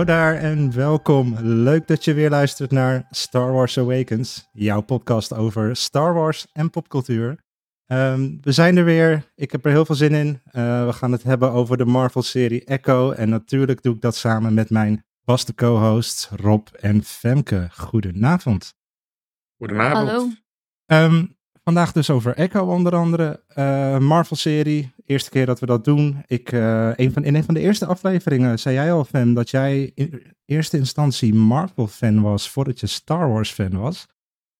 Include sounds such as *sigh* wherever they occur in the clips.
Hallo daar en welkom. Leuk dat je weer luistert naar Star Wars Awakens, jouw podcast over Star Wars en popcultuur. Ehm, we zijn er weer. Ik heb er heel veel zin in. Uh, we gaan het hebben over de Marvel-serie Echo. En natuurlijk doe ik dat samen met mijn vaste co-hosts Rob en Femke. Goedenavond. Goedenavond. Hallo. Um, vandaag dus over Echo onder andere. Uh, Marvel-serie. Eerste keer dat we dat doen. Ik, uh, een van, in een van de eerste afleveringen zei jij al, Fan, dat jij in eerste instantie Marvel-fan was voordat je Star Wars-fan was.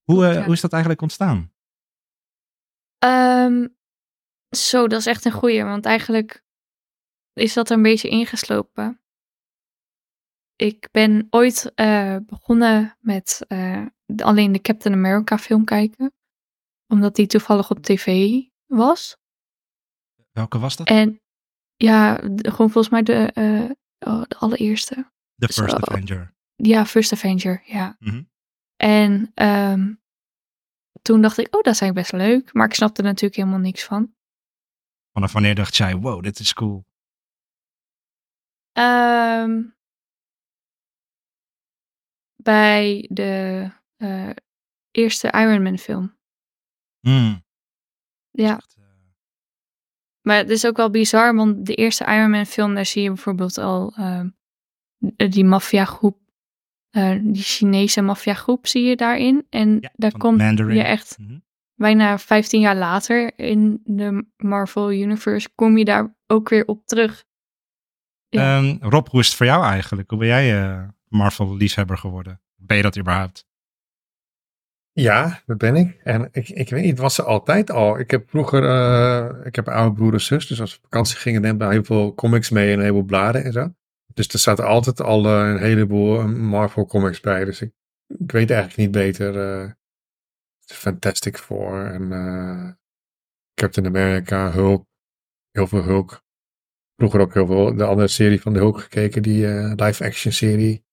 Hoe, uh, ja. hoe is dat eigenlijk ontstaan? Um, zo, dat is echt een goeie, want eigenlijk is dat er een beetje ingeslopen. Ik ben ooit begonnen met alleen de Captain America film kijken, omdat die toevallig op tv was. Welke was dat? En ja, de, gewoon volgens mij de, uh, oh, de allereerste. The First so, Avenger. Ja, First Avenger, ja. Mm -hmm. En um, toen dacht ik, oh, dat is eigenlijk best leuk. Maar ik snapte er natuurlijk helemaal niks van. Vanaf wanneer dacht jij, wow, dit is cool? Um, bij de uh, eerste Iron Man film. Mm. Ja. Echt, uh... Maar het is ook wel bizar, want de eerste Iron Man film, daar zie je bijvoorbeeld al uh, die maffiagroep uh, die Chinese maffiagroep zie je daarin. En ja, daar komt je echt mm -hmm. bijna 15 jaar later in de Marvel Universe kom je daar ook weer op terug. Ja. Um, Rob, hoe is het voor jou eigenlijk? Hoe ben jij uh, Marvel liefhebber geworden? Ben je dat überhaupt? Ja, dat ben ik. En ik, ik weet niet, het was ze altijd al. Ik heb vroeger, uh, ik heb een oude broer en zus, dus als we op vakantie gingen, nemen we heel veel comics mee en een heleboel bladen en zo. Dus er zaten altijd al uh, een heleboel Marvel comics bij. Dus ik, weet eigenlijk niet beter. Fantastic Four en Captain America, Hulk. Heel veel Hulk. Vroeger ook heel veel de andere serie van de Hulk gekeken. Die live action serie.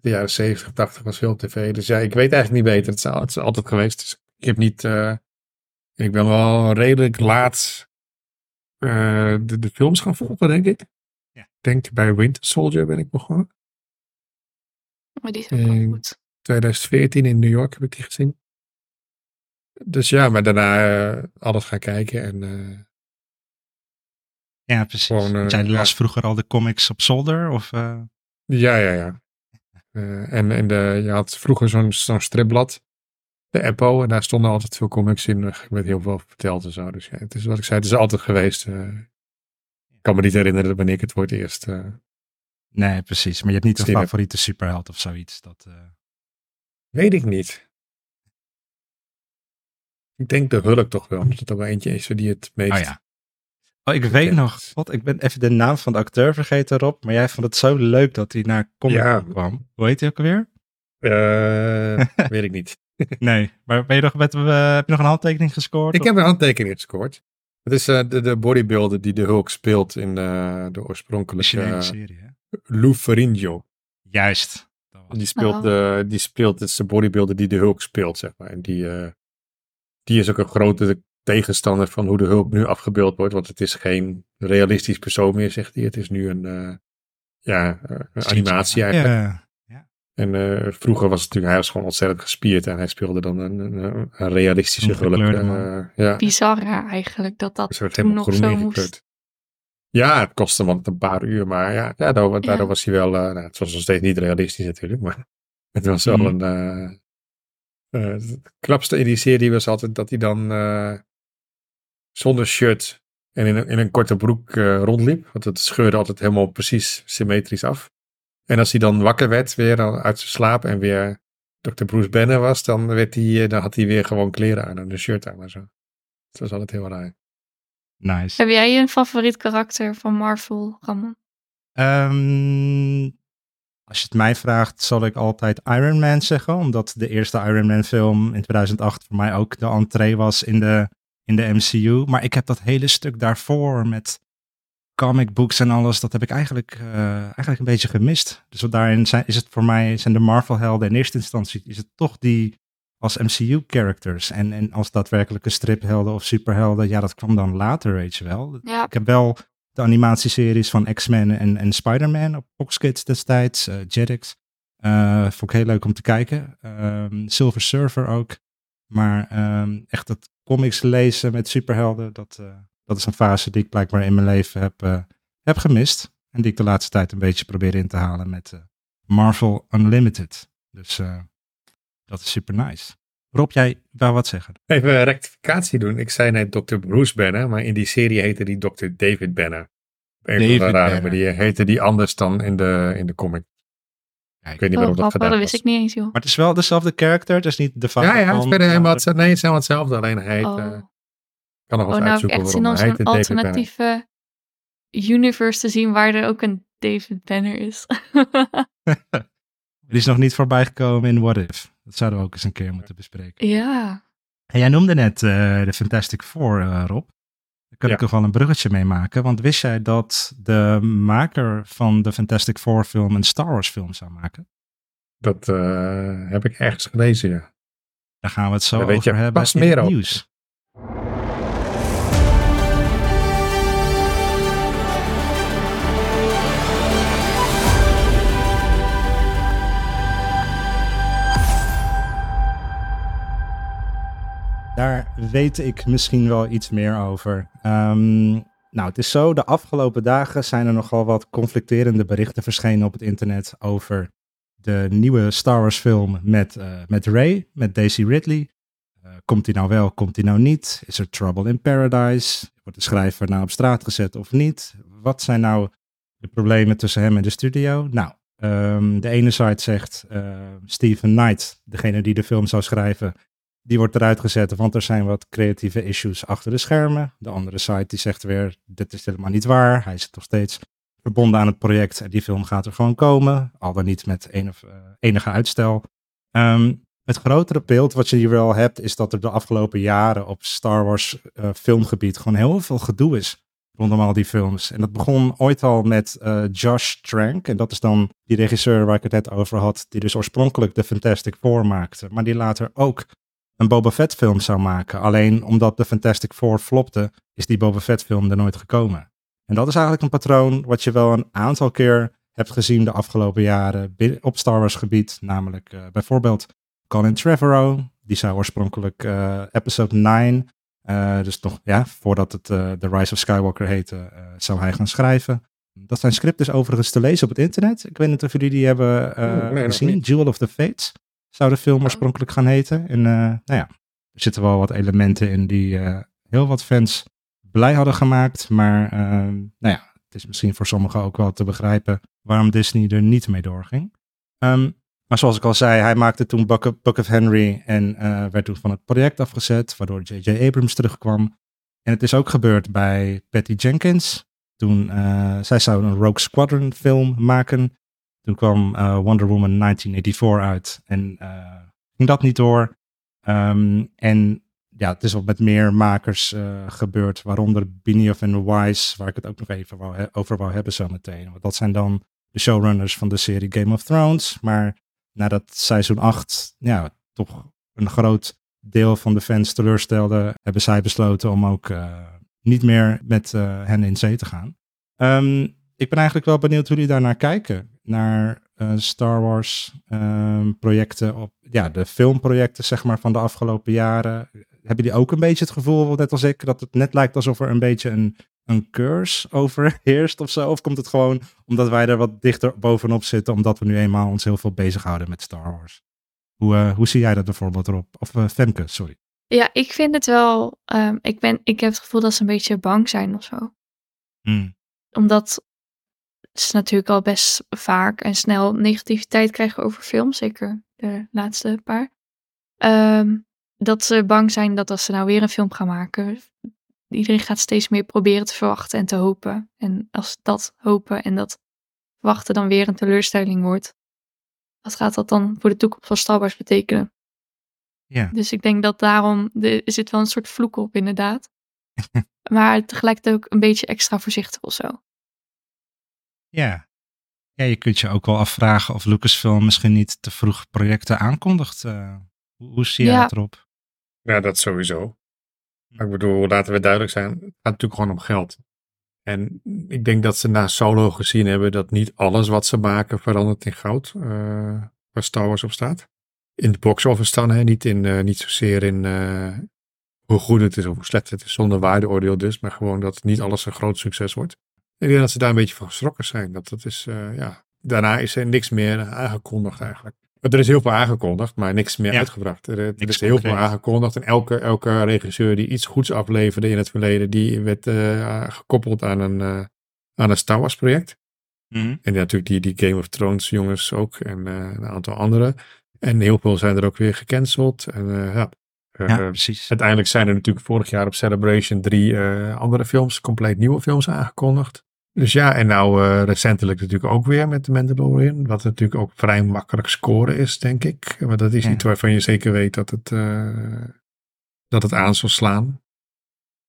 De jaren 70, 80 was veel op tv. Dus ja, ik weet eigenlijk niet beter. Het is, het is altijd geweest. Dus ik heb niet... ik ben wel redelijk laat de, de films gaan volgen, denk ik. Ja. Ik denk bij Winter Soldier ben ik begonnen. Maar die is ook wel goed. 2014 in New York heb ik die gezien. Dus ja, maar daarna uh, alles gaan kijken en... Uh, ja, precies. Gewoon, uh, jij las ja. vroeger al de comics op zolder? Of, Ja, ja, ja. En en de, je had vroeger zo'n zo'n stripblad, de Eppo, en daar stonden altijd veel comics in. Ik werd heel veel verteld en zo. Dus ja, het is wat ik zei, het is altijd geweest. Ik kan me niet herinneren wanneer ik het voor het eerst. Uh, nee, precies. Maar je hebt niet een favoriete heb. superheld of zoiets. Dat. Weet ik niet. Ik denk de Hulk toch wel. Dat het er wel eentje is die het meest. Oh ja. Oh, ik weet nog. Wat, ik ben even de naam van de acteur vergeten, Rob. Maar jij vond het zo leuk dat hij naar Comic ja. kwam. Hoe heet hij ook alweer? Uh, *laughs* weet ik niet. nee, maar ben je nog met, uh, heb je nog een handtekening gescoord? Ik of? heb een handtekening gescoord. Het is uh, de, de bodybuilder die de Hulk speelt in uh, de oorspronkelijke serie, hè? Lou Ferrigno. Juist. Die speelt, oh. de, die speelt, het is de bodybuilder die de Hulk speelt, zeg maar. En die, die is ook een grote tegenstander van hoe de Hulk nu afgebeeld wordt. Want het is geen realistisch persoon meer, zegt hij. Het is nu een, ja, een animatie eigenlijk. Ja. En uh, vroeger was het natuurlijk, hij was gewoon ontzettend gespierd en hij speelde dan een, een, een realistische Hulk. Uh, ja. Bizar eigenlijk dat dat dus toen nog zo moest. Ja, het kostte hem een paar uur, maar ja, daardoor, daardoor ja. was hij wel, uh, nou, het was nog steeds niet realistisch natuurlijk, maar *laughs* het was wel mm. een, het knapste in die serie was altijd dat hij dan zonder shirt en in een, in een korte broek rondliep, want het scheurde altijd helemaal precies symmetrisch af. En als hij dan wakker werd, weer uit zijn slaap en weer Dr. Bruce Banner was, dan, werd hij, dan had hij weer gewoon kleren aan en een shirt aan en zo. Het was altijd heel raar. Nice. Heb jij een favoriet karakter van Marvel, Ramon? Um, als je het mij vraagt, zal ik altijd Iron Man zeggen, omdat de eerste Iron Man film in 2008 voor mij ook de entree was in de, in de MCU. Maar ik heb dat hele stuk daarvoor met comic books en alles, dat heb ik eigenlijk, uh, eigenlijk een beetje gemist. Dus daarin zijn, is het voor mij, zijn de Marvel-helden in eerste instantie, is het toch die als MCU-characters. En, en als daadwerkelijke striphelden of superhelden, ja, dat kwam dan later, weet je wel. Ja. Ik heb wel de animatieseries van X-Men en, en Spider-Man op Fox Kids destijds. Uh, Jetix. vond ik heel leuk om te kijken. Ehm, Silver Surfer ook. Maar ehm, echt het comics lezen met superhelden, dat, dat is een fase die ik blijkbaar in mijn leven heb, heb gemist. En die ik de laatste tijd een beetje probeer in te halen met Marvel Unlimited. Dus dat is super nice. Rob, jij wou wat zeggen? Even een rectificatie doen. Ik zei net Dr. Bruce Banner, maar in die serie heette die Dr. David Banner. David rare manier heette die anders dan in de, in de comic. Ja, ik weet niet waarom oh, dat gedaan dat wist ik niet eens, joh. Maar het is wel dezelfde character, het is niet de vader Ja, ja, het is helemaal hetzelfde. Nee, het is helemaal hetzelfde, alleen hij heet... Oh. Uh, kan nog wel oh, nou, uitzoeken waarom hij heet. een alternatieve universe te zien waar er ook een David Banner is. *laughs* Die is nog niet voorbij gekomen in What If. Dat zouden we ook eens een keer moeten bespreken. Ja. En jij noemde net uh, de Fantastic Four, uh, Rob. Daar kan ik nog wel een bruggetje mee maken. Want wist jij dat de maker van de Fantastic Four film een Star Wars film zou maken? Dat uh, heb ik ergens gelezen, ja. Daar gaan we het zo Daar over hebben pas meer nieuws. Daar weet ik misschien wel iets meer over. Ehm, nou, het is zo, de afgelopen dagen zijn er nogal wat conflicterende berichten verschenen op het internet over de nieuwe Star Wars film met, uh, met Ray, met Daisy Ridley. Uh, komt hij nou wel, komt hij nou niet? Is er trouble in paradise? Wordt de schrijver nou op straat gezet of niet? Wat zijn nou de problemen tussen hem en de studio? Nou, um, de ene site zegt uh, Stephen Knight, degene die de film zou schrijven, die wordt eruit gezet, want er zijn wat creatieve issues achter de schermen. De andere site die zegt weer, dit is helemaal niet waar. Hij zit nog steeds verbonden aan het project en die film gaat er gewoon komen. Al dan niet met uh, enige uitstel. Um, het grotere beeld wat je hier wel hebt, is dat er de afgelopen jaren op Star Wars uh, filmgebied gewoon heel veel gedoe is rondom al die films. En dat begon ooit al met uh, Josh Trank. En dat is dan die regisseur waar ik het net over had, die dus oorspronkelijk de Fantastic Four maakte. Maar die later ook een Boba Fett film zou maken. Alleen omdat de Fantastic Four flopte, is die Boba Fett film er nooit gekomen. En dat is eigenlijk een patroon wat je wel een aantal keer hebt gezien de afgelopen jaren op Star Wars gebied. Namelijk uh, bijvoorbeeld Colin Trevorrow. Die zou oorspronkelijk uh, episode 9, uh, eh, dus nog ja, voordat het The Rise of Skywalker heette, zou hij gaan schrijven. Dat zijn scripts overigens te lezen op het internet. Ik weet niet of jullie die hebben gezien. Jewel of the Fates zou de film oorspronkelijk gaan heten. En uh, nou ja, er zitten wel wat elementen in die uh, heel wat fans blij hadden gemaakt. Maar uh, nou ja, het is misschien voor sommigen ook wel te begrijpen waarom Disney er niet mee doorging. Um, maar zoals ik al zei, hij maakte toen Book of, Henry en werd toen van het project afgezet, waardoor J.J. Abrams terugkwam. En het is ook gebeurd bij Patty Jenkins. Toen zij zou een Rogue Squadron film maken. Toen kwam uh, Wonder Woman 1984 uit en uh, ging dat niet door. Um, en ja, het is ook met meer makers uh, gebeurd, waaronder Benioff en Wise, waar ik het ook nog even over wou hebben zometeen. Want dat zijn dan de showrunners van de serie Game of Thrones. Maar nadat seizoen 8 ja, toch een groot deel van de fans teleurstelde, hebben zij besloten om ook niet meer met hen in zee te gaan. Um, ik ben eigenlijk wel benieuwd hoe jullie daarnaar kijken. Naar uh, Star Wars um, projecten, op, ja, de filmprojecten zeg maar van de afgelopen jaren. Hebben jullie ook een beetje het gevoel, net als ik, dat het net lijkt alsof er een beetje een, een curse *laughs* overheerst of zo? Of komt het gewoon omdat wij er wat dichter bovenop zitten, omdat we nu eenmaal ons heel veel bezighouden met Star Wars? Hoe, uh, hoe zie jij dat bijvoorbeeld erop? Of uh, Femke, sorry. Ja, ik vind het wel. Um, ik, ben, ik heb het gevoel dat ze een beetje bang zijn of zo. Hmm. Omdat is natuurlijk al best vaak en snel negativiteit krijgen over films, zeker de laatste paar. Ehm, dat ze bang zijn dat als ze nou weer een film gaan maken, iedereen gaat steeds meer proberen te verwachten en te hopen. En als dat hopen en dat wachten dan weer een teleurstelling wordt, wat gaat dat dan voor de toekomst van Star Wars betekenen? Ja. Dus ik denk dat daarom, er zit wel een soort vloek op inderdaad. *laughs* maar tegelijkertijd ook een beetje extra voorzichtig of zo. Ja. ja, je kunt je ook wel afvragen of Lucasfilm misschien niet te vroeg projecten aankondigt. Uh, hoe, zie jij het erop? Ja, dat sowieso. Maar ik bedoel, laten we duidelijk zijn, het gaat natuurlijk gewoon om geld. En ik denk dat ze na Solo gezien hebben dat niet alles wat ze maken verandert in goud. eh, waar Star Wars op staat. In de box office staan, hè? Niet, in, eh, niet zozeer in eh, hoe goed het is of hoe slecht het is, zonder waardeoordeel dus. Maar gewoon dat niet alles een groot succes wordt. Ik denk dat ze daar een beetje van geschrokken zijn. Dat dat is, eh, ja. Daarna is er niks meer aangekondigd eigenlijk. Er is heel veel aangekondigd, maar niks meer Ja. uitgebracht. Er, er is heel veel aangekondigd. En elke, elke regisseur die iets goeds afleverde in het verleden, die werd eh, gekoppeld aan een, eh, aan een Star Wars project. Mhm. En natuurlijk die, die Game of Thrones jongens ook en een aantal andere. En heel veel zijn er ook weer gecanceld. En ja, Ja, precies. uiteindelijk zijn er natuurlijk vorig jaar op Celebration drie andere films, compleet nieuwe films aangekondigd. Dus ja, en nou eh, recentelijk natuurlijk ook weer met The Mandalorian. Wat natuurlijk ook vrij makkelijk scoren is, denk ik. Maar dat is Ja. niet waarvan je zeker weet dat het, eh, dat het aan zal slaan.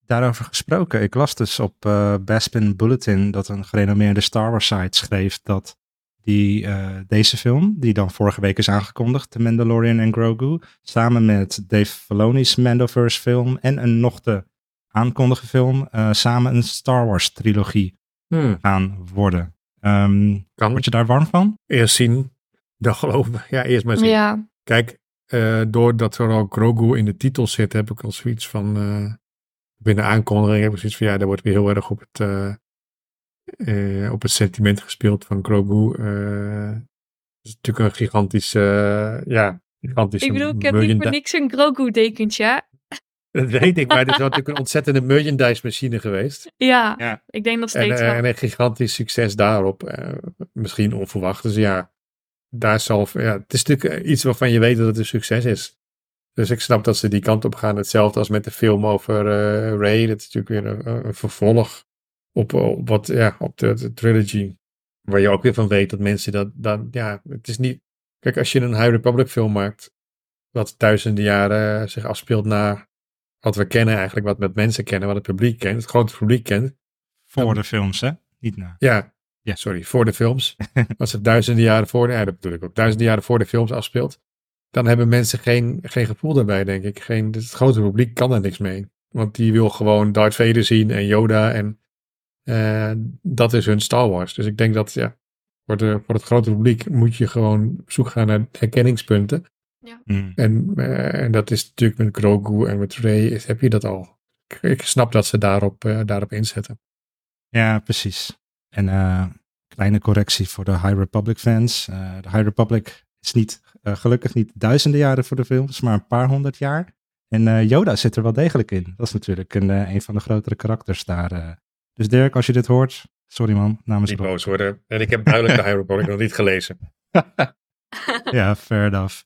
Daarover gesproken, ik las dus op eh Bespin Bulletin dat een gerenommeerde Star Wars site schreef dat die, deze film, die dan vorige week is aangekondigd, The Mandalorian en Grogu, samen met Dave Filoni's Mandoverse film en een nog te aankondigen film, samen een Star Wars trilogie gaan worden. Ehm, Kan word je daar warm van? eerst zien, dan geloven. *laughs* Ja, eerst maar zien. Ja, Kijk, eh, doordat er al Grogu in de titel zit, heb ik al zoiets van. eh, binnen aankondiging heb ik zoiets van ja, daar wordt weer heel erg op het, eh, eh, op het sentiment gespeeld van Grogu. eh het is natuurlijk een gigantische. ja, gigantische. ik bedoel, ik heb niet voor niks een Grogu-dekentje. Dat weet ik, maar het is natuurlijk een ontzettende merchandise machine geweest. Ja, Ja. ik denk En, steeds eh, wel. en een gigantisch succes daarop. eh, misschien onverwacht. Dus ja, daar zal. Ja, het is natuurlijk iets waarvan je weet dat het een succes is. Dus ik snap dat ze die kant op gaan. Hetzelfde als met de film over eh Ray. Dat is natuurlijk weer een, een vervolg op, op, wat, ja, op de, de trilogy. Waar je ook weer van weet dat mensen dat, dat. Ja, het is niet. Kijk, als je een High Republic film maakt. Wat duizenden jaren zich afspeelt na wat we kennen, eigenlijk. Wat met mensen kennen, wat het publiek kent. Het grote publiek kent. Voor de films, hè? Niet na. Ja, Ja. sorry, voor de films. *laughs* Als het duizenden jaren voor de, ja, dat bedoel ik ook, duizenden jaren voor de films afspeelt, dan hebben mensen geen, geen gevoel daarbij, denk ik. Geen, het grote publiek kan er niks mee. Want die wil gewoon Darth Vader zien en Yoda en eh, dat is hun Star Wars. Dus ik denk dat, ja, voor, de, voor het grote publiek moet je gewoon op zoek gaan naar herkenningspunten. Mm. En, eh, en dat is natuurlijk met Grogu en met Rey, is- heb je dat al. Ik, ik snap dat ze daarop, eh, daarop inzetten. Ja, precies. En eh, kleine correctie voor de High Republic fans. Eh, de High Republic is niet, eh, gelukkig niet duizenden jaren voor de films, maar een paar honderd jaar. En eh, Yoda zit er wel degelijk in. Dat is natuurlijk een, eh, een van de grotere karakters daar. Dus Dirk, als je dit hoort, sorry man, namens Niet boos worden. En ik heb duidelijk de High Republic nog niet gelezen. *laughs* *laughs* ja, fair enough.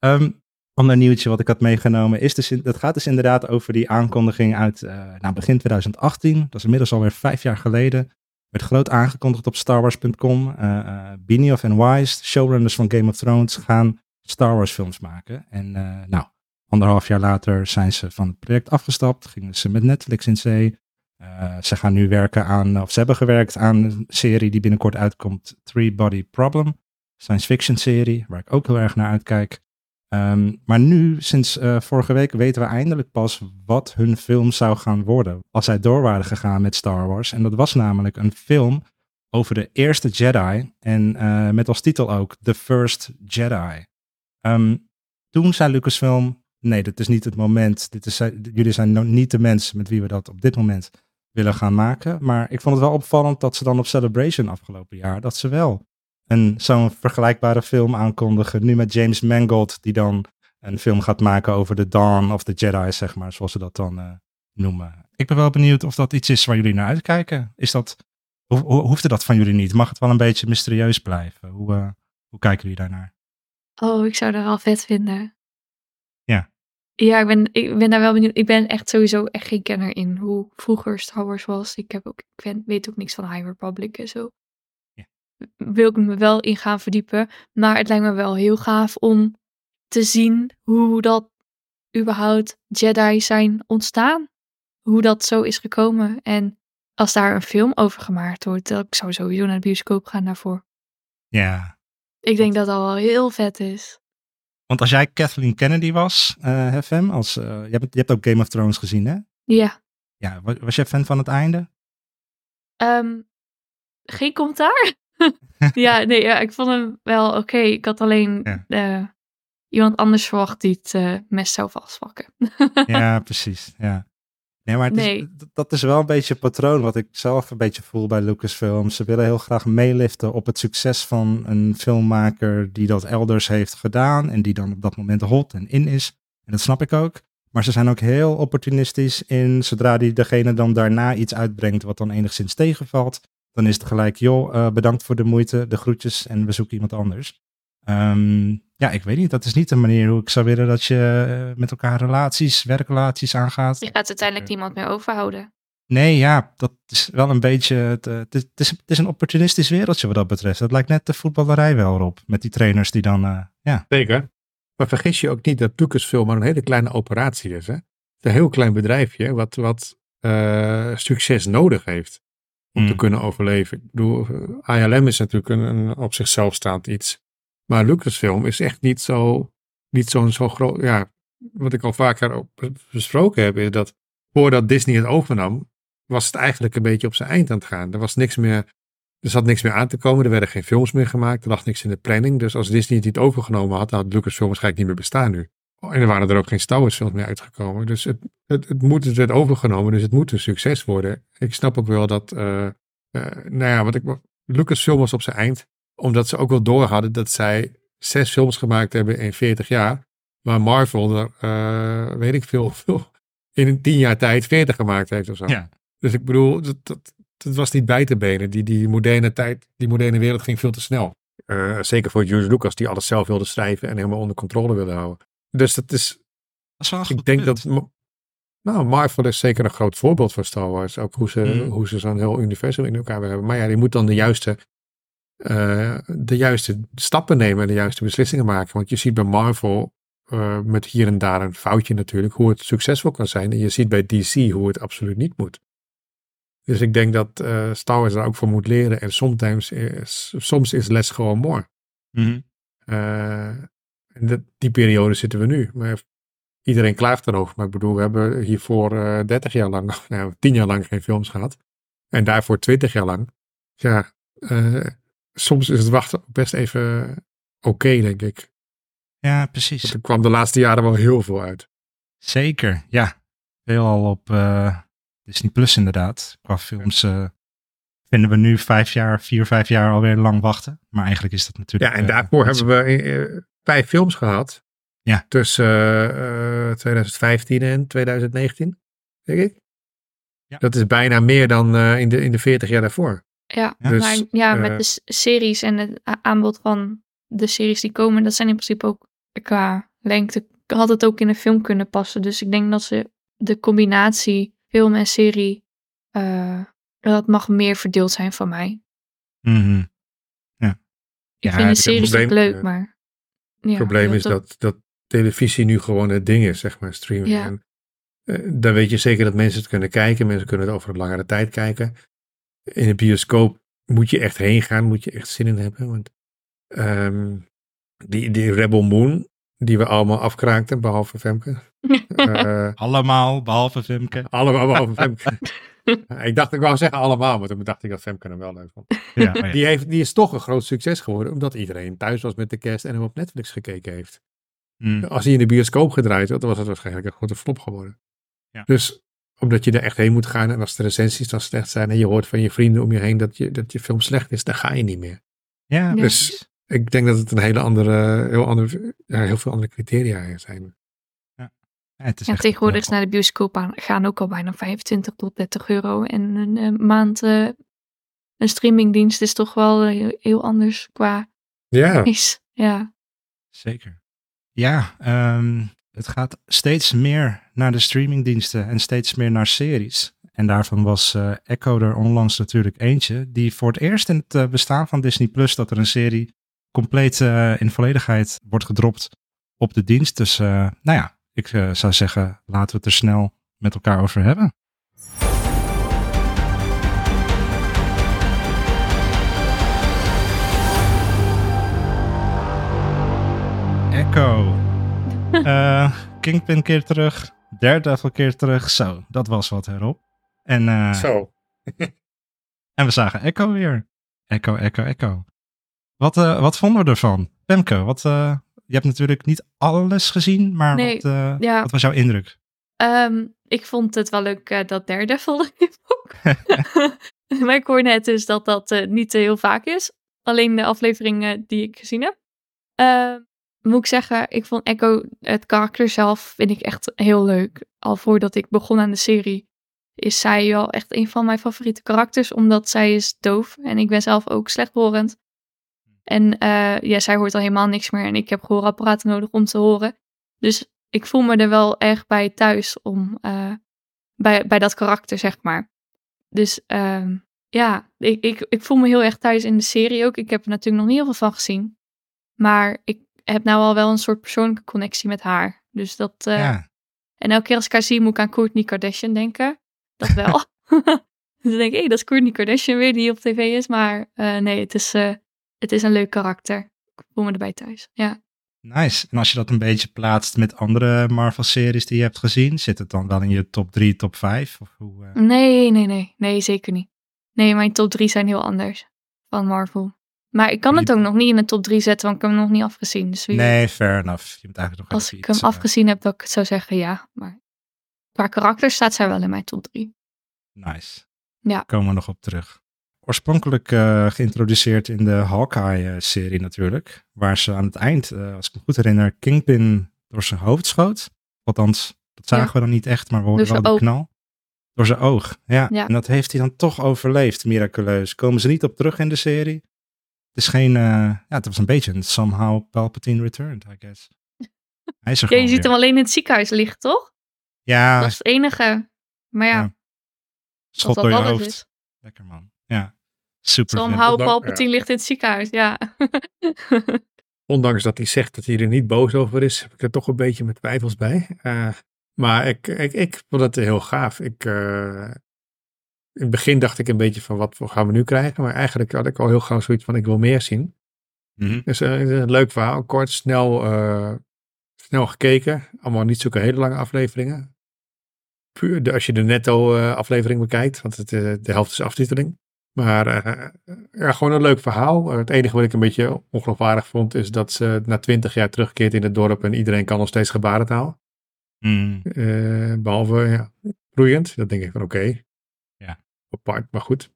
Ehm ander nieuwtje wat ik had meegenomen is dus, dat gaat dus inderdaad over die aankondiging uit eh, nou, begin 2018. Dat is inmiddels alweer vijf jaar geleden. Werd groot aangekondigd op starwars.com. Eh eh Benioff en Weiss, showrunners van Game of Thrones, gaan Star Wars films maken. En eh, nou, anderhalf jaar later zijn ze van het project afgestapt. Gingen ze met Netflix in zee. Eh, ze gaan nu werken aan, of ze hebben gewerkt aan een serie die binnenkort uitkomt, Three Body Problem science fiction serie, waar ik ook heel erg naar uitkijk. Ehm, maar nu, sinds eh, vorige week, weten we eindelijk pas wat hun film zou gaan worden. Als zij door waren gegaan met Star Wars. En dat was namelijk een film over de eerste Jedi. En eh, met als titel ook The First Jedi. Ehm, toen zei Lucasfilm, nee, dit is niet het moment. Dit is, jullie zijn no- niet de mensen met wie we dat op dit moment willen gaan maken. Maar ik vond het wel opvallend dat ze dan op Celebration afgelopen jaar, dat ze wel een zo'n vergelijkbare film aankondigen. Nu met James Mangold, die dan een film gaat maken over de Dawn of the Jedi, zeg maar, zoals ze dat dan eh, noemen. Ik ben wel benieuwd of dat iets is waar jullie naar uitkijken. Is dat, ho ho- hoefde dat van jullie niet? Mag het wel een beetje mysterieus blijven? Hoe, eh, hoe kijken jullie daarnaar? Oh, ik zou dat wel vet vinden. Ja. Ja, ik ben, ik ben daar wel benieuwd. Ik ben echt sowieso echt geen kenner in hoe vroeger Star Wars was. Ik, heb ook, ik ben- weet ook niks van High Republic en zo. Wil ik me wel in gaan verdiepen. Maar het lijkt me wel heel gaaf om te zien hoe dat überhaupt Jedi zijn ontstaan. Hoe dat zo is gekomen. En als daar een film over gemaakt wordt, dan ik zou sowieso naar de bioscoop gaan daarvoor. Ja, Ik denk dat dat wel heel vet is. want als jij Kathleen Kennedy was, eh FM, als, eh, je, hebt, je hebt ook Game of Thrones gezien, hè? Ja. Ja, was, was jij fan van het einde? Ehm, geen commentaar? *laughs* ja, nee, ja, ik vond hem wel oké. Ik had alleen Ja. eh, iemand anders verwacht die het eh, mes zou vastpakken. Ja, *laughs* precies. Ja. Nee, maar het is- Nee. dat is wel een beetje een patroon wat ik zelf een beetje voel bij Lucasfilm. Ze willen heel graag meeliften op het succes van een filmmaker die dat elders heeft gedaan en die dan op dat moment hot en in is. En dat snap ik ook. Maar ze zijn ook heel opportunistisch in, zodra die degene dan daarna iets uitbrengt wat dan enigszins tegenvalt, dan is het gelijk, joh, eh, bedankt voor de moeite, de groetjes en we zoeken iemand anders. Ehm, ja, ik weet niet, dat is niet de manier hoe ik zou willen dat je eh, met elkaar relaties, werkrelaties aangaat. Je gaat uiteindelijk niemand meer overhouden. Nee, ja, dat is wel een beetje. Het, eh, het, is, het, is, een opportunistisch wereldje wat dat betreft. Dat lijkt net de voetballerij wel op. Met die trainers die dan. eh, ja. Zeker. Maar vergis je ook niet dat Lucasfilm maar een hele kleine operatie is. Hè? Het is een heel klein bedrijfje wat, wat eh, succes nodig heeft om te Mm. kunnen overleven. Ik bedoel, eh, ILM is natuurlijk een, een op zichzelf staand iets. Maar Lucasfilm is echt niet zo, niet zo'n zo groot. Ja, wat ik al vaker besproken heb, is dat voordat Disney het overnam, was het eigenlijk een beetje op zijn eind aan het gaan. Er was niks meer. Er zat niks meer aan te komen. Er werden geen films meer gemaakt. Er lag niks in de planning. Dus als Disney het niet overgenomen had, dan had Lucasfilm waarschijnlijk niet meer bestaan nu. En er waren er ook geen Star Wars films meer uitgekomen. Dus het, het, het moet, het werd overgenomen. Dus het moet een succes worden. Ik snap ook wel dat, eh, eh, nou ja, wat ik, Lucasfilm was op zijn eind. Omdat ze ook wel door hadden dat zij zes films gemaakt hebben in 40 jaar. Maar Marvel er, eh, weet ik veel, veel, in een tien jaar tijd 40 gemaakt heeft of zo. Ja. Dus ik bedoel, dat, dat, dat was niet bij te benen. Die, die moderne tijd, die moderne wereld ging veel te snel. Eh, zeker voor George Lucas, die alles zelf wilde schrijven en helemaal onder controle wilde houden. Dus dat is, Dat is wel ik denk punt. dat, nou, Marvel is zeker een groot voorbeeld voor Star Wars. Ook hoe ze, Mhm. hoe ze zo'n heel universum in elkaar willen hebben. Maar ja, die moet dan de juiste, eh, de juiste stappen nemen en de juiste beslissingen maken. Want je ziet bij Marvel, eh, met hier en daar een foutje natuurlijk, hoe het succesvol kan zijn. En je ziet bij DC hoe het absoluut niet moet. Dus ik denk dat eh, Star Wars daar ook voor moet leren. En sometimes is, soms is less gewoon more. Mhm. En dat, die periode zitten we nu. Maar iedereen klaagt erover. Maar ik bedoel, we hebben hiervoor eh 30 jaar lang, *laughs* nou, 10 jaar lang geen films gehad. En daarvoor 20 jaar lang. Ja, eh, soms is het wachten best even oké, denk ik. Ja, precies. Want er kwam de laatste jaren wel heel veel uit. Zeker, ja. Veelal op eh, Disney Plus inderdaad. Qua films vinden we nu vijf jaar, vier, vijf jaar alweer lang wachten. Maar eigenlijk is dat natuurlijk... Ja, en daarvoor hebben we vijf films gehad. Ja. Tussen eh, eh, 2015 en 2019, denk ik. Ja. Dat is bijna meer dan eh, in, de, in de 40 jaar daarvoor. Ja, Ja. Dus, maar ja, met eh, de series en het aanbod van de series die komen, dat zijn in principe ook qua lengte, had het ook in een film kunnen passen. Dus ik denk dat ze de combinatie film en serie, eh, dat mag meer verdeeld zijn van mij. Mhm. Ik Ja, vind de series ook leuk, maar... Het probleem is dat, dat televisie nu gewoon het ding is, zeg maar, streaming. Ja. En, eh, dan weet je zeker dat mensen het kunnen kijken. Mensen kunnen het over een langere tijd kijken. In een bioscoop moet je echt heen gaan, moet je echt zin in hebben. Want ehm, die, die Rebel Moon, die we allemaal afkraakten, behalve Femke. *laughs* Eh, Allemaal, behalve Vimke. allemaal behalve Femke. *laughs* *laughs* ik dacht, ik wou zeggen allemaal, maar toen dacht ik dat Femke hem wel leuk vond. Ja, oh ja. Die, heeft, die is toch een groot succes geworden, omdat iedereen thuis was met de kerst en hem op Netflix gekeken heeft. Mm. Als hij in de bioscoop gedraaid had, dan was het waarschijnlijk een grote flop geworden. Ja. Dus omdat je er echt heen moet gaan en als de recensies dan slecht zijn en je hoort van je vrienden om je heen dat je, dat je film slecht is, dan ga je niet meer. Ja, Ja. Dus ik denk dat het een hele andere, heel, andere, ja, heel veel andere criteria zijn. Ja, het is En tegenwoordig is naar de bioscoop aan, gaan ook al bijna 25 tot 30 euro. En een maand eh, een streamingdienst is toch wel eh, heel, heel anders qua Ja, is. Ja. Zeker. Ja, ehm, het gaat steeds meer naar de streamingdiensten en steeds meer naar series. En daarvan was eh, Echo er onlangs natuurlijk eentje, die voor het eerst in het bestaan van Disney Plus dat er een serie compleet in volledigheid wordt gedropt op de dienst. Dus nou ja, ik eh, zou zeggen, laten we het er snel met elkaar over hebben. Echo. *laughs* Eh Kingpin keer terug. Daredevil keer terug. Zo, dat was wat erop. En eh, zo. *laughs* En we zagen Echo weer. Echo, Echo, Echo. Wat, uh, wat vonden we ervan? Pemke, wat, uh, je hebt natuurlijk niet alles gezien, maar Nee, wat, uh, ja. wat was jouw indruk? Um, ik vond het wel leuk uh, dat Daredevil *laughs* ook. *laughs* maar ik hoor net dus dat dat uh, niet heel vaak is. Alleen de afleveringen die ik gezien heb. Uh, moet ik zeggen, ik vond Echo, het karakter zelf, vind ik echt heel leuk. Al voordat ik begon aan de serie, is zij wel echt een van mijn favoriete karakters. Omdat zij is doof en ik ben zelf ook slechthorend. En uh, ja, zij hoort al helemaal niks meer en ik heb gehoorapparaten nodig om te horen. Dus ik voel me er wel erg bij thuis om, uh, bij, bij dat karakter, zeg maar. Dus uh, ja, ik, ik, ik voel me heel erg thuis in de serie ook. Ik heb er natuurlijk nog niet heel veel van gezien. Maar ik heb nou al wel een soort persoonlijke connectie met haar. Dus dat... Uh, ja. En elke keer als ik haar zie, moet ik aan Kourtney Kardashian denken. Dat wel. *laughs* *laughs* dus dan denk ik, hé, hey, dat is Kourtney Kardashian weer die op tv is. Maar nee, het is, het is een leuk karakter. Ik voel me erbij thuis, ja. Nice. En als je dat een beetje plaatst met andere Marvel-series die je hebt gezien, zit het dan wel in je top 3, top 5? Of hoe, uh... Nee, nee, nee. Nee, zeker niet. Nee, mijn top 3 zijn heel anders van Marvel. Maar ik kan het ook nog niet in de top 3 zetten, want ik heb hem nog niet afgezien. Dus wie nee, fair enough. Je moet eigenlijk nog Als ik hem iets, afgezien heb, dat ik het zou zeggen ja. Maar qua karakter staat zij wel in mijn top 3. Nice. Ja. Komen we nog op terug. Oorspronkelijk uh, geïntroduceerd in de Hawkeye-serie natuurlijk. Waar ze aan het eind, uh, als ik me goed herinner, Kingpin door zijn hoofd schoot. Althans, dat zagen ja. we dan niet echt, maar we hoorden wel de oog. knal. Door zijn oog, ja. ja. En dat heeft hij dan toch overleefd, miraculeus. Komen ze niet op terug in de serie? Het is geen, uh, ja, het was een beetje een somehow Palpatine returned, I guess. *laughs* Hij is er ja, je ziet weer. hem alleen in het ziekenhuis liggen, toch? Ja, Dat is het enige. Maar ja, schot door je hoofd. Lekker man. Ja, super. Somehow Palpatine ja. ligt in het ziekenhuis, ja. *laughs* Ondanks dat hij zegt dat hij er niet boos over is, heb ik er toch een beetje met twijfels bij. Eh, maar ik, ik, ik vond het heel gaaf. Ik, eh, in het begin dacht ik een beetje van wat gaan we nu krijgen. Maar eigenlijk had ik al heel gauw zoiets van ik wil meer zien. Mhm. Dus eh, een leuk verhaal, kort, snel, eh, snel gekeken. Allemaal niet zulke hele lange afleveringen. Puur de, als je de netto eh, aflevering bekijkt, want het, eh, de helft is aftiteling. Maar eh, ja, gewoon een leuk verhaal. Eh, het enige wat ik een beetje ongeloofwaardig vond, is dat ze na twintig jaar terugkeert in het dorp en iedereen kan nog steeds gebarentaal. Mm. Eh, behalve ja, groeiend. Dat denk ik van oké. Ja. Apart, maar goed.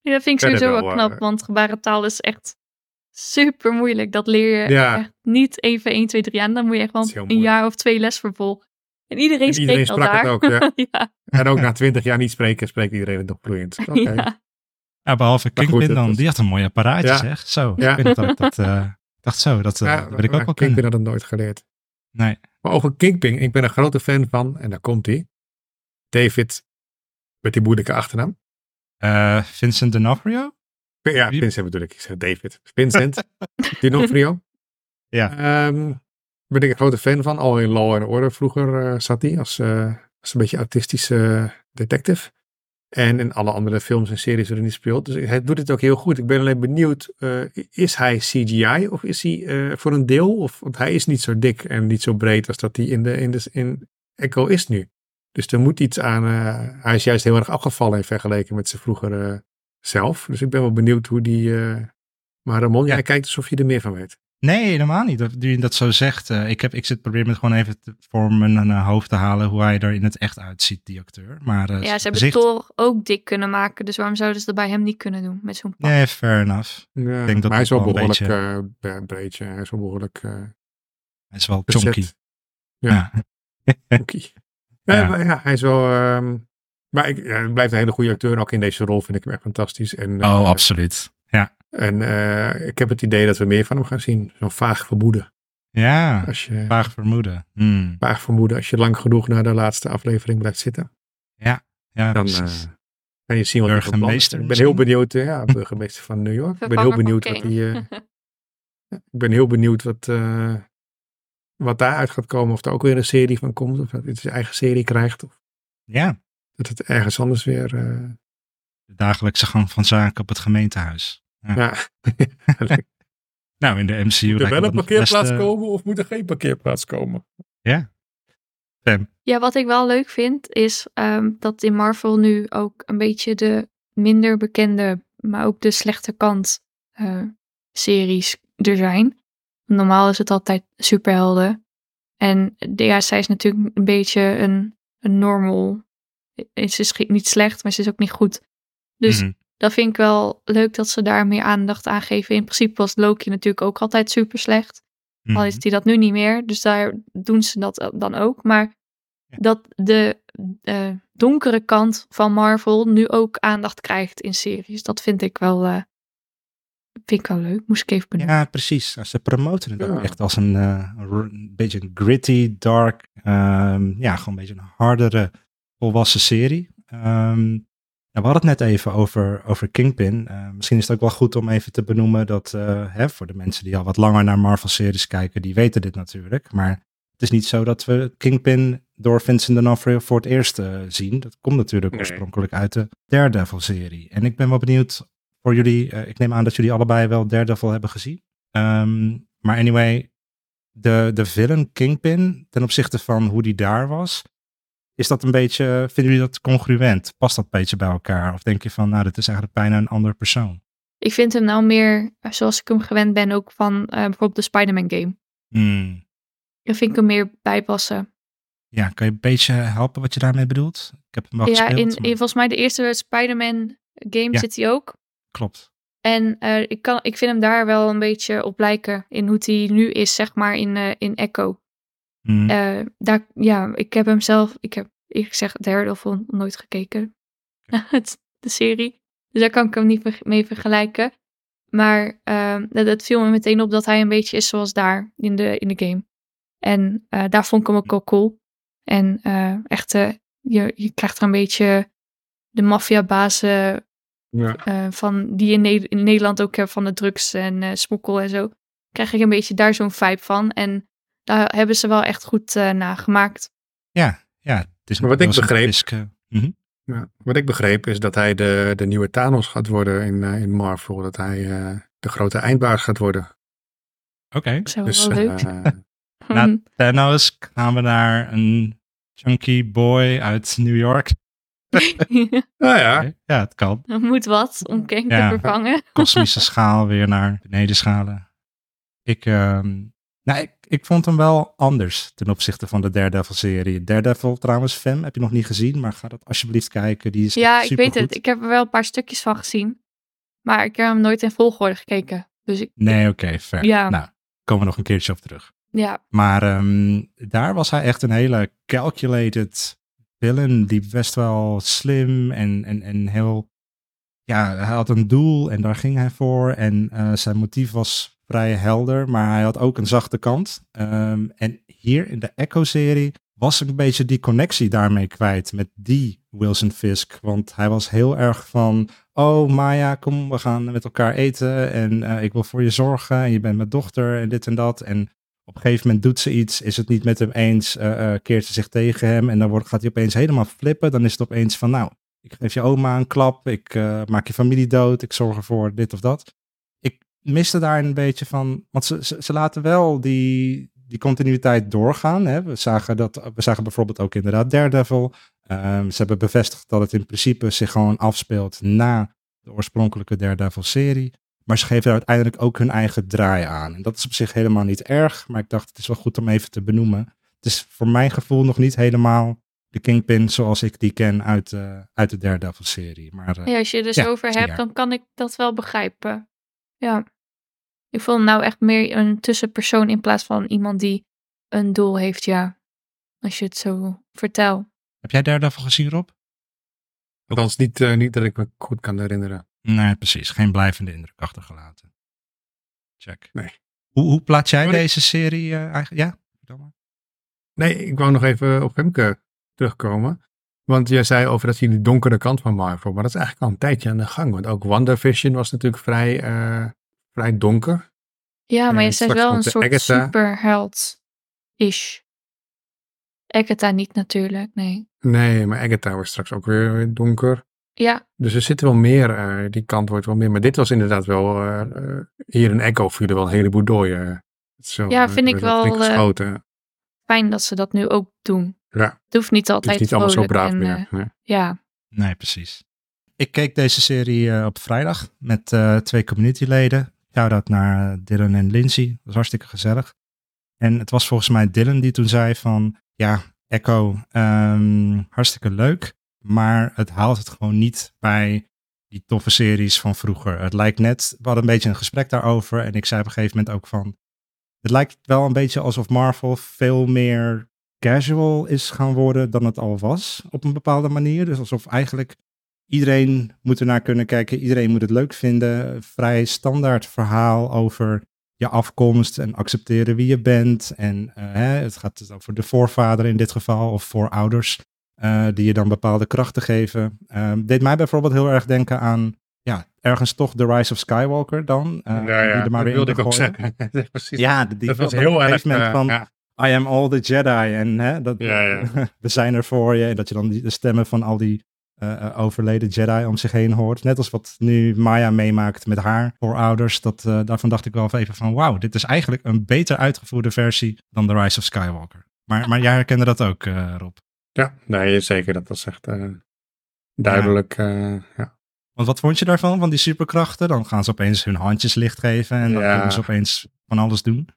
Ja, dat vind ik Verder sowieso wel, wel knap, want gebarentaal is echt super moeilijk. Dat leer je Ja. echt niet even 1, 2, 3 aan. Dan moet je echt wel een moeilijk. jaar of twee les vervolgen. En iedereen En spreekt iedereen al sprak daar. het ook, ja. *laughs* ja. En ook na twintig jaar niet spreken, spreekt iedereen het nog vloeiend. *laughs* Oké. ja. Ja, behalve goed, Kingpin dan. was- Die had een mooi apparaatje, Ja. zeg. Zo, Ja. ik weet dat ik dat... eh, dacht zo, dat, eh, Ja, dat wil ik ook wel Kingpin had het nooit geleerd. Nee. Maar over Kingpin, ik ben een grote fan van, en daar komt hij. David, met die moeilijke achternaam. Eh, Vincent D'Onofrio? Ja, Wie? Vincent bedoel ik. Ik zeg David. Vincent *laughs* D'Onofrio. Ja. Ehm, ben ik een grote fan van. Al in Law and Order vroeger zat hij als, als een beetje autistische detective. En in alle andere films en series waarin hij speelt. Dus hij doet het ook heel goed. Ik ben alleen benieuwd, eh, is hij CGI of is hij eh, voor een deel? Of, want hij is niet zo dik en niet zo breed als dat hij in, de, in, de, in Echo is nu. Dus er moet iets aan. eh, hij is juist heel erg afgevallen in vergeleken met zijn vroegere zelf. Dus ik ben wel benieuwd hoe die. maar Ramon, jij kijkt alsof je er meer van weet. Nee, helemaal niet. Dat, je dat zo zegt. eh, ik, heb, ik zit probeer me gewoon even te, voor mijn eh, hoofd te halen hoe hij er in het echt uitziet, die acteur. Maar, eh, ja, ze hebben Thor ook dik kunnen maken. Dus waarom zouden ze dat bij hem niet kunnen doen? Met zo'n pak. Nee, fair enough. Ja, denk dat maar hij is wel dat wel een behoorlijk eh, breedje. Hij is wel behoorlijk eh Hij is wel bezet. chonky. Ja. Ja. *laughs* chonky. Ja, Ja. maar ja, hij is wel. ehm, maar ik, ja, hij blijft een hele goede acteur. Ook in deze rol vind ik hem echt fantastisch. En, Oh, absoluut. Ja. En eh, ik heb het idee dat we meer van hem gaan zien. Zo'n vaag vermoeden. Ja, Als je, vaag vermoeden. Hmm. vaag vermoeden als je lang genoeg naar de laatste aflevering blijft zitten. Ja, Dan precies. eh, kan je zien wat. Burgemeester Ik ben heel benieuwd. eh, ja, *laughs* burgemeester van New York. Ik ben heel benieuwd wat eh, *laughs* ik ben heel benieuwd wat, eh, wat daaruit gaat komen. Of er ook weer een serie van komt. Of dat hij zijn eigen serie krijgt. Of ja, dat het ergens anders weer... eh, de dagelijkse gang van zaken op het gemeentehuis. Ja. *laughs* Nou, in de MCU Moet er wel een parkeerplaats eh, komen of moet er geen parkeerplaats komen? Ja, wat ik wel leuk vind, is ehm, dat in Marvel nu ook een beetje de minder bekende maar ook de slechte kant eh, series er zijn. Normaal is het altijd superhelden. En de, ja, zij is natuurlijk een beetje een, een normal. Ze is niet slecht, maar ze is ook niet goed. Dus Mhm. Dat vind ik wel leuk dat ze daar meer aandacht aan geven. In principe was Loki natuurlijk ook altijd super slecht. Al Mhm. is hij dat nu niet meer, dus daar doen ze dat dan ook. Maar Ja. dat de eh, donkere kant van Marvel nu ook aandacht krijgt in series, dat vind ik wel, eh, vind ik wel leuk. Moest ik even benoemen. Ja, precies. Ze promoten het ook echt als een, eh, een beetje een gritty, dark, ehm, ja, gewoon een beetje een hardere, volwassen serie. Ehm, nou, we hadden het net even over, over Kingpin. Eh, misschien is het ook wel goed om even te benoemen dat, eh, hè, voor de mensen die al wat langer naar Marvel-series kijken, die weten dit natuurlijk. Maar het is niet zo dat we Kingpin door Vincent D'Onofrio voor het eerst eh, zien. Dat komt natuurlijk Nee. oorspronkelijk uit de Daredevil-serie. En ik ben wel benieuwd voor jullie. ik neem aan dat jullie allebei wel Daredevil hebben gezien. Ehm, maar anyway, de, de villain Kingpin, ten opzichte van hoe die daar was, is dat een beetje, vinden jullie dat congruent? Past dat een beetje bij elkaar? Of denk je van, nou, dit is eigenlijk bijna een andere persoon? Ik vind hem nou meer, zoals ik hem gewend ben, ook van eh, bijvoorbeeld de Spider-Man game. Hmm. Daar vind ik hem meer bijpassen. Ja, kan je een beetje helpen wat je daarmee bedoelt? Ik heb hem wel ja, gespeeld. in, maar- in volgens mij de eerste Spider-Man game Ja. zit hij ook. Klopt. En eh, ik, kan, ik vind hem daar wel een beetje op lijken in hoe hij nu is, zeg maar, in, eh, in Echo. Hmm. Eh, daar, ja, ik heb hem zelf, ik heb eerlijk gezegd Daredevil nooit gekeken. *laughs* Het- de serie. Dus daar kan ik hem niet mee vergelijken. Maar ehm, dat, dat viel me meteen op dat hij een beetje is zoals daar in de, in de game. En eh, daar vond ik hem ook wel cool. En eh, echt, je, je krijgt er een beetje de maffiabazen Ja. van die in, Ne- in Nederland ook hebben van de drugs en smokkel en zo. Krijg ik een beetje daar zo'n vibe van. En daar hebben ze wel echt goed eh nagemaakt. Ja, ja. Het is Maar wat ik begreep- Fiske- Mhm. Ja. Wat ik begreep is dat hij de, de nieuwe Thanos gaat worden in, eh, in Marvel. Dat hij eh, de grote eindbaas gaat worden. Oké. Dat is wel, Dus wel leuk. eh, *laughs* Na Thanos gaan we naar een chunky boy uit New York. nou *laughs* ja, Oké, Ja, het kan. Er moet wat om Kang Ja. te vervangen. Kosmische schaal weer naar beneden schalen. Ik, ehm, nou, ik, ik vond hem wel anders ten opzichte van de Daredevil-serie. Daredevil trouwens, Fem, heb je nog niet gezien, maar ga dat alsjeblieft kijken. Die is Ja, ik weet het. Ik heb er wel een paar stukjes van gezien. Maar ik heb hem nooit in volgorde gekeken. Dus ik, Nee, oké, fair. Ja. Nou, komen we nog een keertje op terug. ja, Maar ehm, daar was hij echt een hele calculated villain. Die best wel slim en, en, en heel... Ja, hij had een doel en daar ging hij voor. En eh, zijn motief was vrij helder, maar hij had ook een zachte kant. Ehm, en hier in de Echo-serie was ik een beetje die connectie daarmee kwijt met die Wilson Fisk. Want hij was heel erg van, oh Maya, kom, we gaan met elkaar eten en eh, ik wil voor je zorgen en je bent mijn dochter en dit en dat. En op een gegeven moment doet ze iets, is het niet met hem eens, eh, eh, keert ze zich tegen hem en dan wordt, gaat hij opeens helemaal flippen. Dan is het opeens van, nou, ik geef je oma een klap, ik maak je familie dood, ik zorg ervoor dit of dat. Miste daar een beetje van, want ze, ze, ze laten wel die, die continuïteit doorgaan. Hè. We, zagen dat, we zagen bijvoorbeeld ook inderdaad Daredevil. Ehm, ze hebben bevestigd dat het in principe zich gewoon afspeelt na de oorspronkelijke Daredevil-serie. Maar ze geven uiteindelijk ook hun eigen draai aan. En dat is op zich helemaal niet erg, maar ik dacht het is wel goed om even te benoemen. Het is voor mijn gevoel nog niet helemaal de Kingpin zoals ik die ken uit, eh, uit de Daredevil-serie. Maar eh, ja, als je er dus Ja, over hebt, dan kan ik dat wel begrijpen. Ja. Ik vond hem nou echt meer een tussenpersoon in plaats van iemand die een doel heeft, ja. Als je het zo vertelt. heb jij Daredevil gezien, Rob? althans niet, eh, niet dat ik me goed kan herinneren. Nee, precies. Geen blijvende indruk achtergelaten. Check. Nee. Hoe, hoe plaats jij Maar ik- deze serie eh, eigenlijk? Ja? maar. Nee, ik wou nog even op Femke terugkomen. Want jij zei over dat je die donkere kant van Marvel, maar dat is eigenlijk al een tijdje aan de gang. Want ook WandaVision was natuurlijk vrij, eh, vrij donker. Ja, maar En je straks wel een soort Agatha. superheld-ish. Agatha niet natuurlijk, nee. Nee, maar Agatha was straks ook weer weer donker. Ja, Dus er zitten wel meer, eh, die kant wordt wel meer. Maar dit was inderdaad wel, eh, hier in Echo vielen wel een heleboel. Zo, Ja, vind ik wel fijn dat ze dat nu ook doen. Ja, Het hoeft niet het altijd is niet allemaal zo braaf en, meer. eh, nee. ja, Nee, precies. ik keek deze serie eh, op vrijdag met uh, twee communityleden. Shout-out naar Dylan en Lindsay. Dat was hartstikke gezellig. En het was volgens mij Dylan die toen zei van... Ja, Echo, um, hartstikke leuk. Maar het haalt het gewoon niet bij die toffe series van vroeger. Het lijkt net... We hadden een beetje een gesprek daarover. En ik zei op een gegeven moment ook van... Het lijkt wel een beetje alsof Marvel veel meer casual is gaan worden dan het al was. Op een bepaalde manier. Dus alsof eigenlijk iedereen moet ernaar kunnen kijken. Iedereen moet het leuk vinden. Vrij standaard verhaal over je afkomst en accepteren wie je bent. En uh, hè, het gaat dus over de voorvader in dit geval of voorouders. Uh, die je dan bepaalde krachten geven. Uh, deed mij bijvoorbeeld heel erg denken aan ja, ergens toch The Rise of Skywalker dan. Uh, ja, ja, die maar dat wilde ik ook zeggen. *laughs* Precies. Ja, die dat was heel erg van ja. I am all the Jedi en hè, dat, Ja, ja. *laughs* we zijn er voor je. En dat je dan die, de stemmen van al die uh, overleden Jedi om zich heen hoort. Net als wat nu Maya meemaakt met haar voorouders. Dat, uh, daarvan dacht ik wel even van wauw, dit is eigenlijk een beter uitgevoerde versie dan The Rise of Skywalker. Maar, maar jij herkende dat ook, uh, Rob? Ja, nee, zeker. Dat was echt duidelijk. Ja. ja. Want wat vond je daarvan, van die superkrachten? Dan gaan ze opeens hun handjes licht geven en dan kunnen ze opeens van alles doen.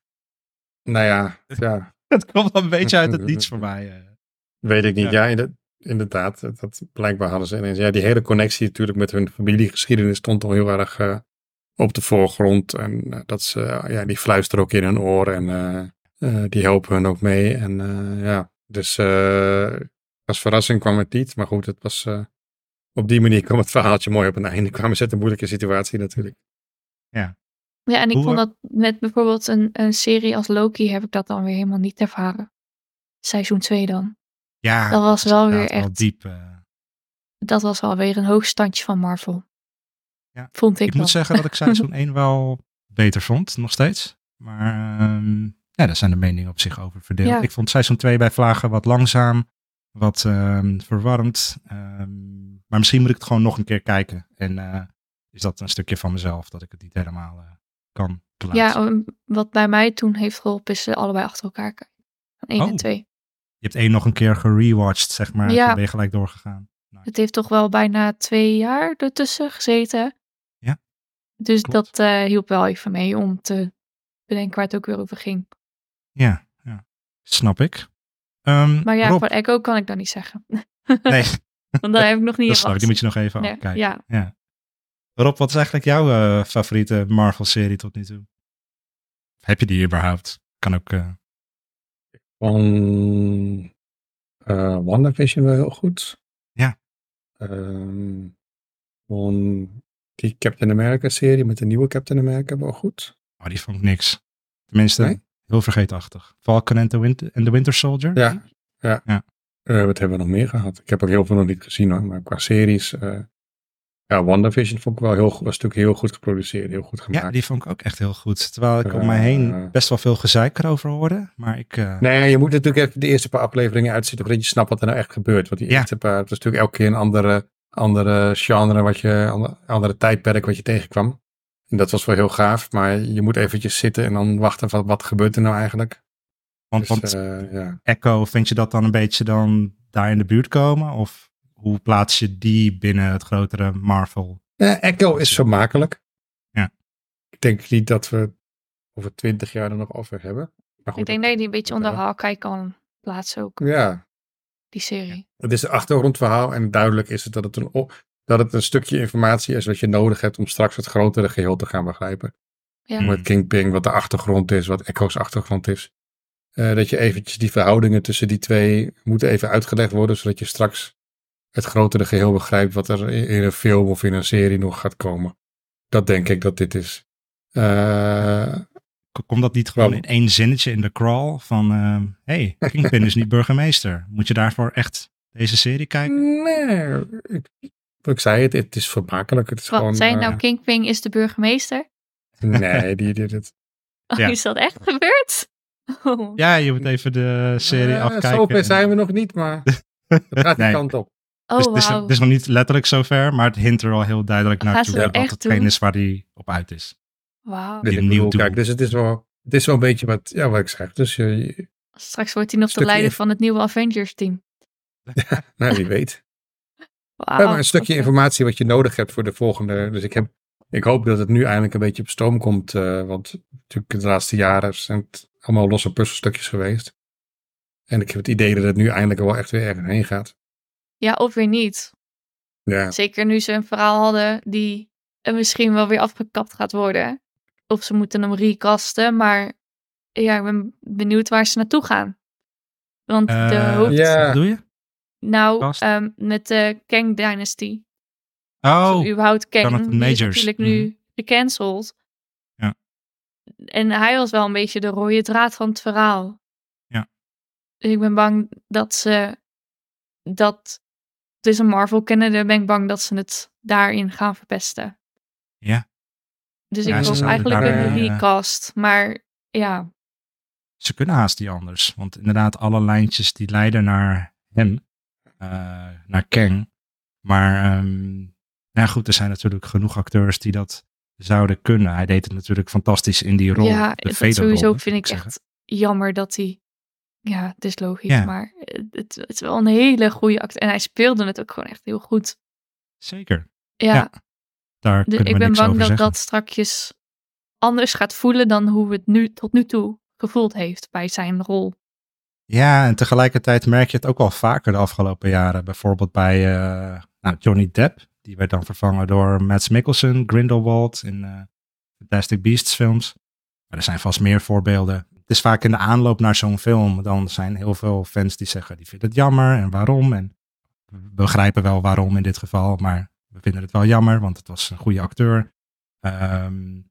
Nou ja, ja, *laughs* Het komt wel een beetje uit het niets voor *laughs* mij. eh. weet ik niet. Ja. Ja, inderdaad. Dat, dat blijkbaar hadden ze ineens. Ja, die hele connectie natuurlijk met hun familiegeschiedenis stond al heel erg eh, op de voorgrond. En eh, dat ze, ja, die fluisteren ook in hun oor en die helpen hun ook mee. En ja, dus als verrassing kwam het niet. Maar goed, het was, op die manier kwam het verhaaltje mooi op een einde. Kwamen ze uit een moeilijke situatie natuurlijk. Ja, en ik Hoe, vond dat met bijvoorbeeld een, een serie als Loki heb ik dat dan weer helemaal niet ervaren. Seizoen 2 dan. Ja, Dat was wel weer inderdaad wel echt- diep. eh. Dat was alweer een hoogstandje van Marvel. Ja, Vond ik, Ik wel. moet zeggen dat ik *laughs* seizoen 1 wel beter vond, nog steeds. Maar ehm, ja, daar zijn de meningen op zich over verdeeld. Ja. Ik vond seizoen 2 bij Vlagen wat langzaam, wat ehm, verwarrend. ehm, maar misschien moet ik het gewoon nog een keer kijken. En eh, is dat een stukje van mezelf, dat ik het niet helemaal eh, kan plaatsen. Ja, um, wat bij mij toen heeft geholpen is ze allebei achter elkaar kijken. 1 en Oh. 2. Je hebt één nog een keer gerewatcht, zeg maar. Ja. Toen ben je gelijk doorgegaan. Het heeft toch wel bijna twee jaar ertussen gezeten. Ja, Dus klopt. dat eh, hielp wel even mee om te bedenken waar het ook weer over ging. Ja, ja. snap ik. Ehm, Maar ja, Rob, voor Echo kan ik dat niet zeggen. nee, *laughs* Want daar heb ik nog niet dat snap ik. Die moet je nog even Nee, ja. Ja. Rob, wat is eigenlijk jouw eh, favoriete Marvel-serie tot nu toe? Heb je die überhaupt? Kan ook. eh, Van eh WandaVision wel heel goed. Ja. Van die Captain America serie met de nieuwe Captain America wel goed. oh, die vond ik niks. Tenminste, Nee? heel vergeetachtig. Falcon and the, Winter, and the Winter Soldier? Ja, ja. Ja. Wat hebben we nog meer gehad? Ik heb ook heel veel nog niet gezien hoor. Maar qua series. Ja, WandaVision vond ik wel heel, was natuurlijk heel goed geproduceerd. Heel goed gemaakt. Ja, die vond ik ook echt heel goed. Terwijl ik om Eh, mij heen best wel veel gezeik erover hoorde. Maar ik. eh, Nee, je moet natuurlijk even de eerste paar afleveringen uitzitten voordat je snapt wat er nou echt gebeurt. Want die Ja. eerste paar, het was natuurlijk elke keer een andere, andere genre, wat je, ander- andere tijdperk wat je tegenkwam. En dat was wel heel gaaf, maar je moet eventjes zitten en dan wachten van wat gebeurt er nou eigenlijk. want Dus, want eh, ja. Echo, vind je dat dan een beetje dan daar in de buurt komen? Of hoe plaats je die binnen het grotere Marvel? Eh, Echo is vermakelijk. Ja. Ik denk niet dat we over twintig jaar er nog over hebben. Maar goed, Ik denk dat je die een beetje onder. Hawkeye kan plaatsen ook, Ja, die serie. Het is een achtergrondverhaal en duidelijk is het dat het, een, dat het een stukje informatie is wat je nodig hebt om straks het grotere geheel te gaan begrijpen. Ja. Met Kingpin, wat de achtergrond is, wat Echo's achtergrond is. Eh, dat je eventjes die verhoudingen tussen die twee moeten even uitgelegd worden, zodat je straks het grotere geheel begrijpt wat er in een film of in een serie nog gaat komen. Dat denk ik dat dit is. Eh, K- Komt dat niet gewoon Wel- in één zinnetje in de crawl van... ehm hey, Kingpin is niet burgemeester. Moet je daarvoor echt deze serie kijken? nee, ik, ik zei het, het is vermakelijk. Het is Wat, gewoon, zei je eh, nou Kingpin is de burgemeester? Nee, die dit. het. Oh, Ja. Is dat echt gebeurd? Oh. Ja, je moet even de serie Eh, afkijken. Zover zijn we nog niet, maar *laughs* het gaat die Nee. kant op. Oh, dus het, is, wauw. het is nog niet letterlijk zover, maar het hint er al heel duidelijk Gaan naartoe ze dat echt hetgeen is waar hij op uit is. Wauw. Kijk, dus het is wel, het is wel een beetje wat, ja, wat ik zeg. Dus je, je- Straks wordt hij nog de leider van het nieuwe Avengers team. *laughs* nou, wie weet. Wauw, Ja, maar een stukje informatie wat je nodig hebt voor de volgende. Dus ik, heb, ik hoop dat het nu eindelijk een beetje op stoom komt. eh, want natuurlijk de laatste jaren zijn het allemaal losse puzzelstukjes geweest. En ik heb het idee dat het nu eindelijk wel echt weer ergens heen gaat. Ja, of weer niet. Ja, Zeker nu ze een verhaal hadden die er misschien wel weer afgekapt gaat worden. Of ze moeten hem recasten, maar ja, ik ben benieuwd waar ze naartoe gaan. Want de Eh, hoofd... ja. Wat doe je? Nou, ehm, met de Kang Dynasty. Oh, überhaupt Kang, Jonathan die is natuurlijk nu Mhm. gecanceld. Ja. En hij was wel een beetje de rode draad van het verhaal. Ja. Ik ben bang dat ze dat... Dus een Marvel kennende ben ik bang dat ze het daarin gaan verpesten. ja. Dus Ja, ik zouden eigenlijk daar, een eh, recast. Maar ja, Ze kunnen haast niet anders. Want inderdaad, alle lijntjes die leiden naar hem. eh, naar Kang. Maar ehm, nou goed, er zijn natuurlijk genoeg acteurs die dat zouden kunnen. Hij deed het natuurlijk fantastisch in die rol. ja de dat sowieso vind ik zeggen. echt jammer dat hij... Ja, het is logisch, Ja. maar het, het, het is wel een hele goede acteur. En hij speelde het ook gewoon echt heel goed. Zeker. Ja, Ja, Daar dus kunnen ik ben bang dat zeggen. dat strakjes anders gaat voelen dan hoe het nu tot nu toe gevoeld heeft bij zijn rol. Ja, en tegelijkertijd merk je het ook wel vaker de afgelopen jaren. Bijvoorbeeld bij eh, nou, Johnny Depp. Die werd dan vervangen door Mads Mikkelsen, Grindelwald in eh, Fantastic Beasts films. Maar er zijn vast meer voorbeelden. Het is vaak in de aanloop naar zo'n film. Dan zijn heel veel fans die zeggen, die vinden het jammer en waarom. En we begrijpen wel waarom in dit geval. Maar we vinden het wel jammer, want het was een goede acteur. Ehm,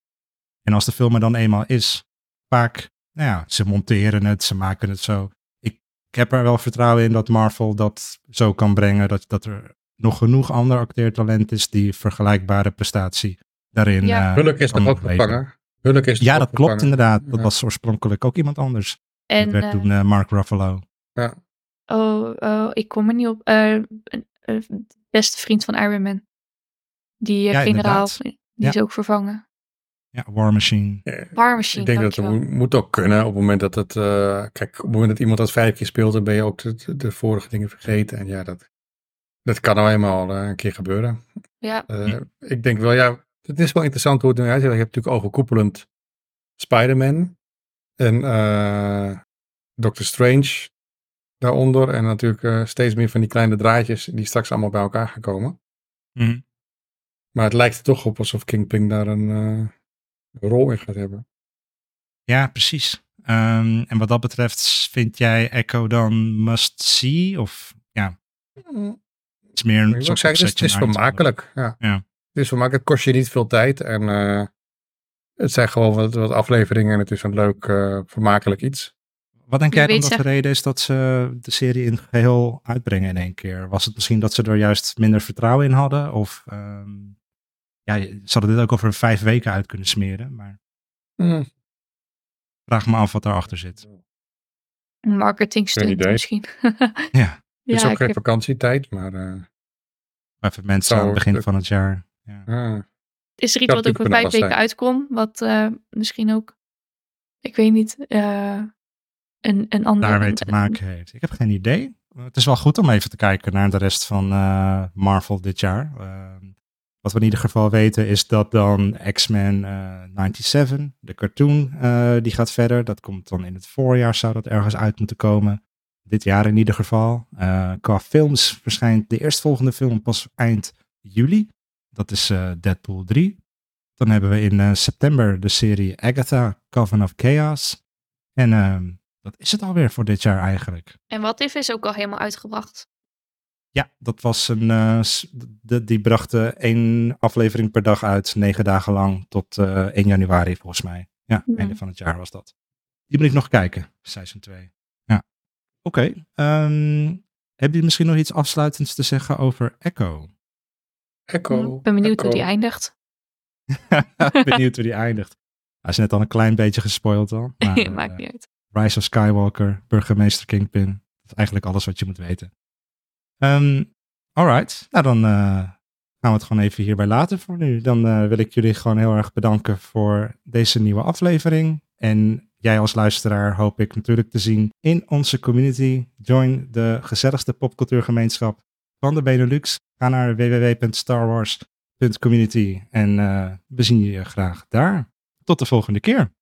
en als de film er dan eenmaal is, vaak, nou ja, ze monteren het, ze maken het zo. Ik, ik heb er wel vertrouwen in dat Marvel dat zo kan brengen, dat, dat er nog genoeg ander acteertalent is die vergelijkbare prestatie daarin. Ja. Hulk is kan toch ook leveren. Hulk is Ja, dat klopt inderdaad. Dat Ja. was oorspronkelijk ook iemand anders. En dat werd eh, toen eh, Mark Ruffalo. Ja. oh, oh, ik kom er niet op. Eh, een- een beste vriend van Iron Man. Die eh, Ja, generaal, inderdaad. die Ja. is ook vervangen. Ja, War Machine. Ja, War Machine, Ik denk dat het moet, ook kunnen op het moment dat het. eh, kijk, op het moment dat iemand dat vijf keer speelt, dan ben je ook de, de vorige dingen vergeten. En ja, dat, dat kan nou eenmaal eh, een keer gebeuren. Ja, Eh, Ik denk wel, ja, het is wel interessant hoe het eruit ziet. Je hebt natuurlijk overkoepelend Spider-Man en eh Doctor Strange daaronder. En natuurlijk eh, steeds meer van die kleine draadjes die straks allemaal bij elkaar gaan komen. Mhm. Maar het lijkt er toch op alsof Kingpin daar een eh, rol in gaat hebben. Ja, precies. Ehm, en wat dat betreft, vind jij Echo dan must see? Of ja, iets meer Ik een wil soort zeggen, het is, het is vermakelijk. Ja. Ja. Het is vermakelijk. Het kost je niet veel tijd. En eh, het zijn gewoon wat, wat afleveringen. En het is een leuk, eh, vermakelijk iets. Wat denk Je jij dan dat de reden is dat ze de serie in geheel uitbrengen in één keer? Was het misschien dat ze er juist minder vertrouwen in hadden? Of ehm, ja, ze hadden dit ook over vijf weken uit kunnen smeren. Maar Hm, vraag me af wat daarachter zit. een marketing Geen stunt idee. misschien. Ja, *laughs* Het is ja, ook geen heb- vakantietijd. Maar eh, even mensen Zou aan het begin het- van het jaar. Ja. ah, is er iets wat ook voor natuurlijk vijf weken zijn. uitkomt? Wat eh, misschien ook, ik weet niet, eh, een, een ander... daarmee te maken heeft. Ik heb geen idee. Het is wel goed om even te kijken naar de rest van eh, Marvel dit jaar. Ehm, wat we in ieder geval weten is dat dan X-Men eh 97, de cartoon, eh, die gaat verder. Dat komt dan in het voorjaar, zou dat ergens uit moeten komen. Dit jaar in ieder geval. Eh, qua films verschijnt de eerstvolgende film pas eind juli. Dat is eh, Deadpool 3. Dan hebben we in eh, september de serie Agatha, Coven of Chaos. En ehm, dat is het alweer voor dit jaar eigenlijk. En wat if is ook al helemaal uitgebracht. Ja, dat was een. eh, de, die brachten één aflevering per dag uit, negen dagen lang, tot eh 1 januari volgens mij. Ja, einde van het jaar was dat. Die moet ik nog kijken, seizoen 2. Ja. Oké. ehm, heb je misschien nog iets afsluitends te zeggen over Echo? Echo. *laughs* Ik ben benieuwd hoe die eindigt. Benieuwd hoe die eindigt. Hij is net al een klein beetje gespoild al. *laughs* Maar, Maakt eh, niet uit. Rise of Skywalker, Burgemeester Kingpin. Dat is eigenlijk alles wat je moet weten. Ehm alright, nou dan eh, gaan we het gewoon even hierbij laten voor nu. Dan eh, wil ik jullie gewoon heel erg bedanken voor deze nieuwe aflevering. En jij als luisteraar hoop ik natuurlijk te zien in onze community. Join de gezelligste popcultuurgemeenschap van de Benelux. Ga naar www.starwars.community en uh, we zien je graag daar. Tot de volgende keer.